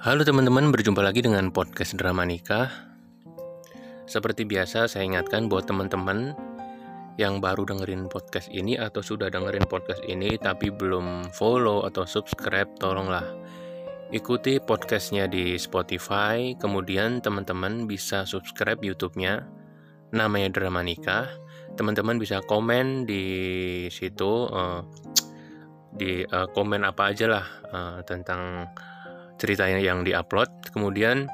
Halo teman-teman, berjumpa lagi dengan podcast drama nikah. Seperti biasa, saya ingatkan buat teman-teman yang baru dengerin podcast ini atau sudah dengerin podcast ini tapi belum follow atau subscribe, tolonglah ikuti podcastnya di Spotify. Kemudian teman-teman bisa subscribe YouTube-nya, namanya drama nikah. Teman-teman bisa komen di situ, uh, di uh, komen apa aja lah uh, tentang ceritanya yang diupload kemudian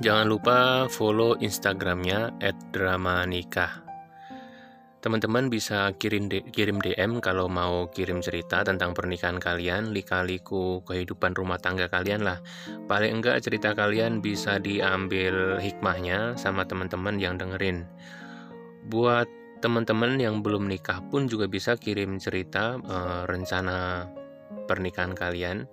jangan lupa follow instagramnya @dramanikah teman-teman bisa kirim kirim DM kalau mau kirim cerita tentang pernikahan kalian, lika-liku kehidupan rumah tangga kalian lah. Paling enggak cerita kalian bisa diambil hikmahnya sama teman-teman yang dengerin. Buat teman-teman yang belum nikah pun juga bisa kirim cerita uh, rencana pernikahan kalian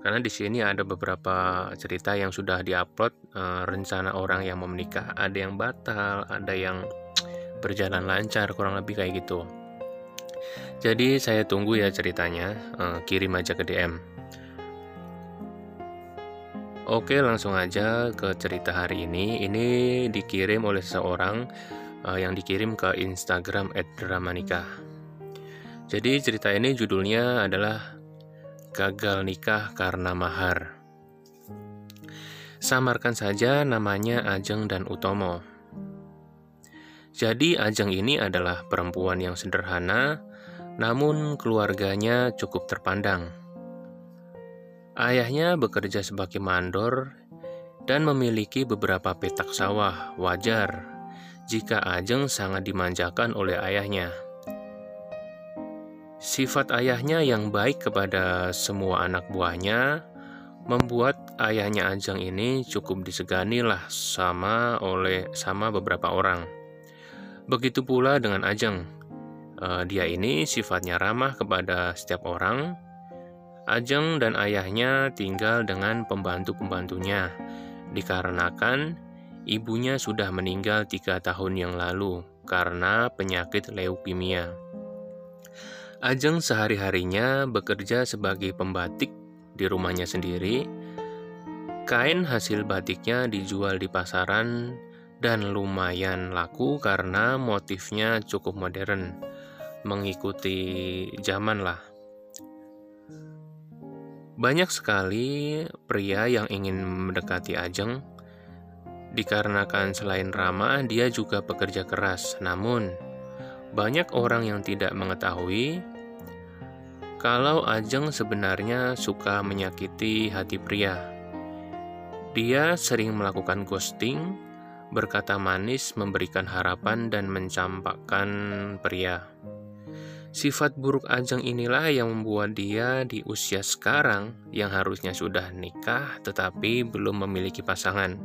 karena di sini ada beberapa cerita yang sudah diupload e, rencana orang yang mau menikah. Ada yang batal ada yang berjalan lancar kurang lebih kayak gitu. Jadi saya tunggu ya ceritanya e, kirim aja ke DM Oke langsung aja ke cerita hari ini. Ini dikirim oleh seseorang e, yang dikirim ke Instagram @dramanikah jadi cerita ini judulnya adalah gagal nikah karena mahar. Samarkan saja namanya Ajeng dan Utomo. Jadi Ajeng ini adalah perempuan yang sederhana, namun keluarganya cukup terpandang. Ayahnya bekerja sebagai mandor dan memiliki beberapa petak sawah, wajar jika Ajeng sangat dimanjakan oleh ayahnya. Sifat ayahnya yang baik kepada semua anak buahnya membuat ayahnya Ajeng ini cukup disegani lah sama oleh sama beberapa orang. Begitu pula dengan Ajeng. Uh, dia ini sifatnya ramah kepada setiap orang. Ajeng dan ayahnya tinggal dengan pembantu-pembantunya dikarenakan ibunya sudah meninggal tiga tahun yang lalu karena penyakit leukemia. Ajeng sehari-harinya bekerja sebagai pembatik di rumahnya sendiri. Kain hasil batiknya dijual di pasaran dan lumayan laku karena motifnya cukup modern, mengikuti zaman lah. Banyak sekali pria yang ingin mendekati Ajeng, dikarenakan selain ramah, dia juga bekerja keras. Namun, banyak orang yang tidak mengetahui kalau Ajeng sebenarnya suka menyakiti hati pria. Dia sering melakukan ghosting, berkata manis, memberikan harapan, dan mencampakkan pria. Sifat buruk Ajeng inilah yang membuat dia di usia sekarang yang harusnya sudah nikah tetapi belum memiliki pasangan.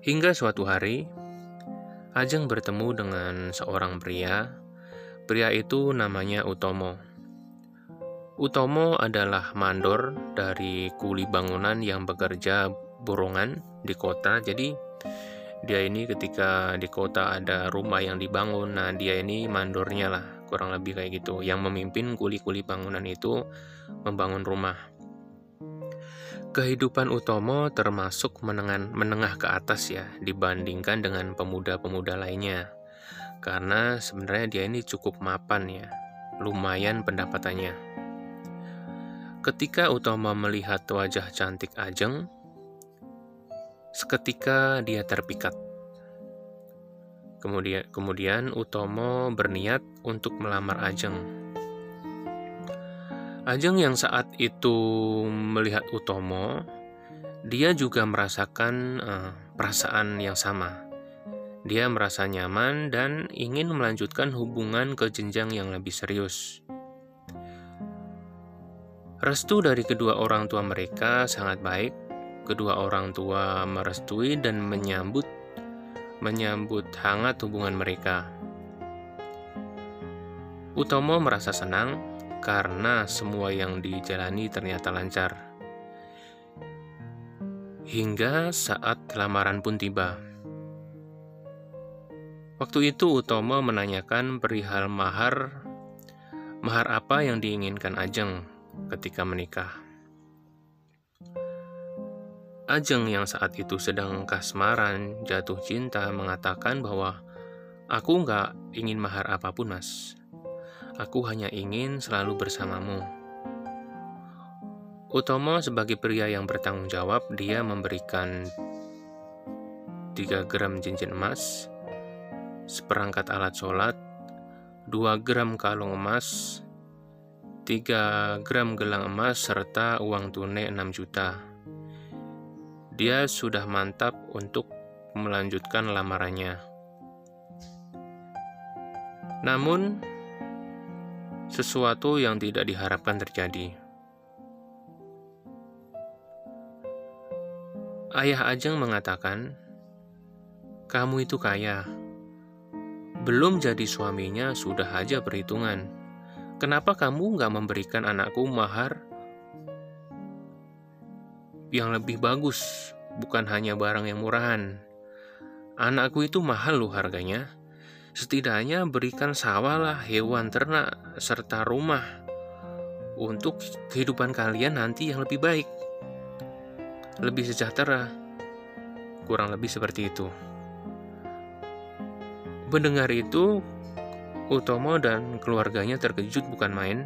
Hingga suatu hari, Ajeng bertemu dengan seorang pria Pria itu namanya Utomo. Utomo adalah mandor dari kuli bangunan yang bekerja borongan di kota. Jadi dia ini ketika di kota ada rumah yang dibangun, nah dia ini mandornya lah, kurang lebih kayak gitu. Yang memimpin kuli-kuli bangunan itu membangun rumah. Kehidupan Utomo termasuk menengah, menengah ke atas ya dibandingkan dengan pemuda-pemuda lainnya karena sebenarnya dia ini cukup mapan ya, lumayan pendapatannya. Ketika Utama melihat wajah cantik Ajeng, seketika dia terpikat. Kemudian, kemudian Utomo berniat untuk melamar Ajeng. Ajeng yang saat itu melihat Utomo, dia juga merasakan uh, perasaan yang sama dia merasa nyaman dan ingin melanjutkan hubungan ke jenjang yang lebih serius. Restu dari kedua orang tua mereka sangat baik. Kedua orang tua merestui dan menyambut menyambut hangat hubungan mereka. Utomo merasa senang karena semua yang dijalani ternyata lancar. Hingga saat lamaran pun tiba. Waktu itu Utomo menanyakan perihal mahar mahar apa yang diinginkan Ajeng. ketika menikah. Ajeng yang saat itu sedang kasmaran, jatuh cinta, mengatakan bahwa aku nggak ingin mahar apa pun, Mas. Aku hanya ingin selalu bersamamu. Utomo sebagai pria yang bertanggung jawab, dia memberikan 3 gram cincin emas, seperangkat alat sholat, 2 gram kalung emas, 3 gram gelang emas, serta uang tunai 6 juta. Dia sudah mantap untuk melanjutkan lamarannya. Namun, sesuatu yang tidak diharapkan terjadi. Ayah Ajeng mengatakan, "Kamu itu kaya. Belum jadi suaminya sudah aja perhitungan. Kenapa kamu nggak memberikan anakku mahar yang lebih bagus, bukan hanya barang yang murahan? Anakku itu mahal loh harganya. Setidaknya berikan sawah lah, hewan ternak, serta rumah untuk kehidupan kalian nanti yang lebih baik." lebih sejahtera. Kurang lebih seperti itu. Mendengar itu, Utomo dan keluarganya terkejut bukan main.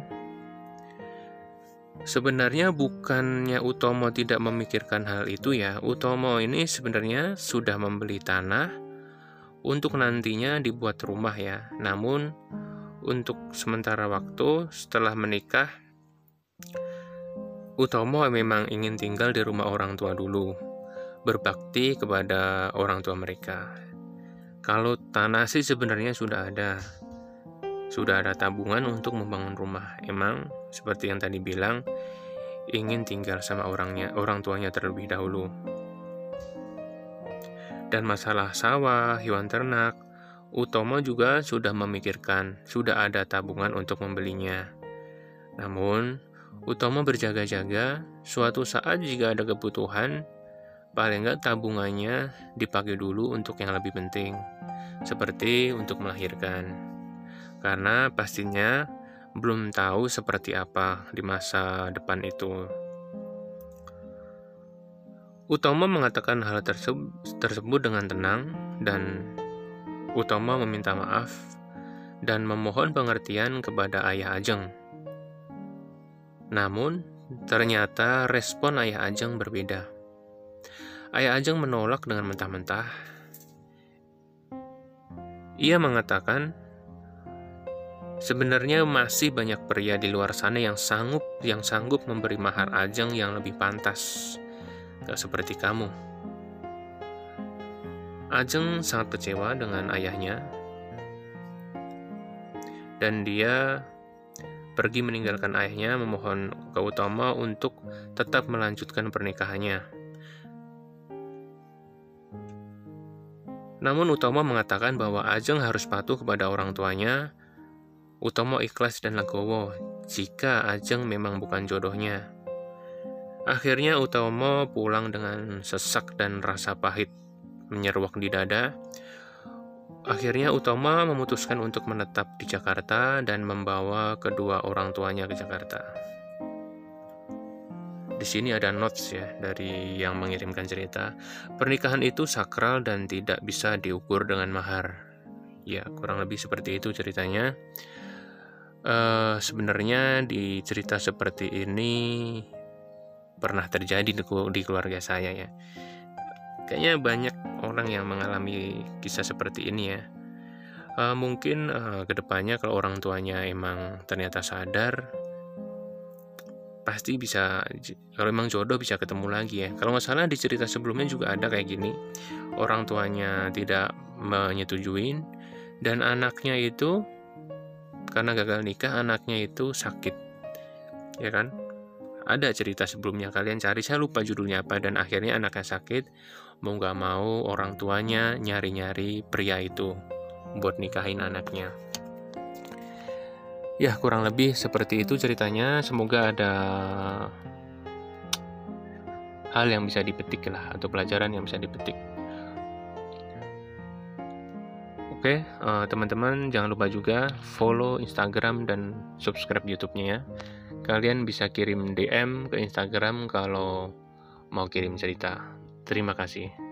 Sebenarnya bukannya Utomo tidak memikirkan hal itu ya. Utomo ini sebenarnya sudah membeli tanah untuk nantinya dibuat rumah ya. Namun untuk sementara waktu setelah menikah Utomo memang ingin tinggal di rumah orang tua dulu, berbakti kepada orang tua mereka. Kalau tanah sih sebenarnya sudah ada, sudah ada tabungan untuk membangun rumah. Emang seperti yang tadi bilang, ingin tinggal sama orangnya, orang tuanya terlebih dahulu. Dan masalah sawah, hewan ternak, Utomo juga sudah memikirkan, sudah ada tabungan untuk membelinya. Namun, Utama berjaga-jaga, suatu saat jika ada kebutuhan, paling nggak tabungannya dipakai dulu untuk yang lebih penting, seperti untuk melahirkan. Karena pastinya belum tahu seperti apa di masa depan itu. Utama mengatakan hal tersebut dengan tenang dan Utama meminta maaf dan memohon pengertian kepada ayah Ajeng namun, ternyata respon Ayah Ajeng berbeda. Ayah Ajeng menolak dengan mentah-mentah. Ia mengatakan, sebenarnya masih banyak pria di luar sana yang sanggup yang sanggup memberi mahar Ajeng yang lebih pantas. Gak seperti kamu. Ajeng sangat kecewa dengan ayahnya dan dia pergi meninggalkan ayahnya memohon Gautama untuk tetap melanjutkan pernikahannya. Namun Utama mengatakan bahwa Ajeng harus patuh kepada orang tuanya. Utama ikhlas dan legowo jika Ajeng memang bukan jodohnya. Akhirnya Utama pulang dengan sesak dan rasa pahit menyeruak di dada Akhirnya Utama memutuskan untuk menetap di Jakarta dan membawa kedua orang tuanya ke Jakarta. Di sini ada notes ya dari yang mengirimkan cerita. Pernikahan itu sakral dan tidak bisa diukur dengan mahar. Ya, kurang lebih seperti itu ceritanya. Uh, sebenarnya di cerita seperti ini pernah terjadi di keluarga saya ya. Kayaknya banyak orang yang mengalami kisah seperti ini ya. Uh, mungkin uh, ke depannya kalau orang tuanya emang ternyata sadar, pasti bisa kalau emang jodoh bisa ketemu lagi ya. Kalau nggak salah di cerita sebelumnya juga ada kayak gini, orang tuanya tidak menyetujuin dan anaknya itu karena gagal nikah anaknya itu sakit, ya kan? Ada cerita sebelumnya kalian cari saya lupa judulnya apa dan akhirnya anaknya sakit mau gak mau orang tuanya nyari-nyari pria itu buat nikahin anaknya. Ya kurang lebih seperti itu ceritanya. Semoga ada hal yang bisa dipetik lah atau pelajaran yang bisa dipetik. Oke, uh, teman-teman jangan lupa juga follow Instagram dan subscribe YouTube-nya ya. kalian bisa kirim DM ke Instagram kalau mau kirim cerita. Terima kasih.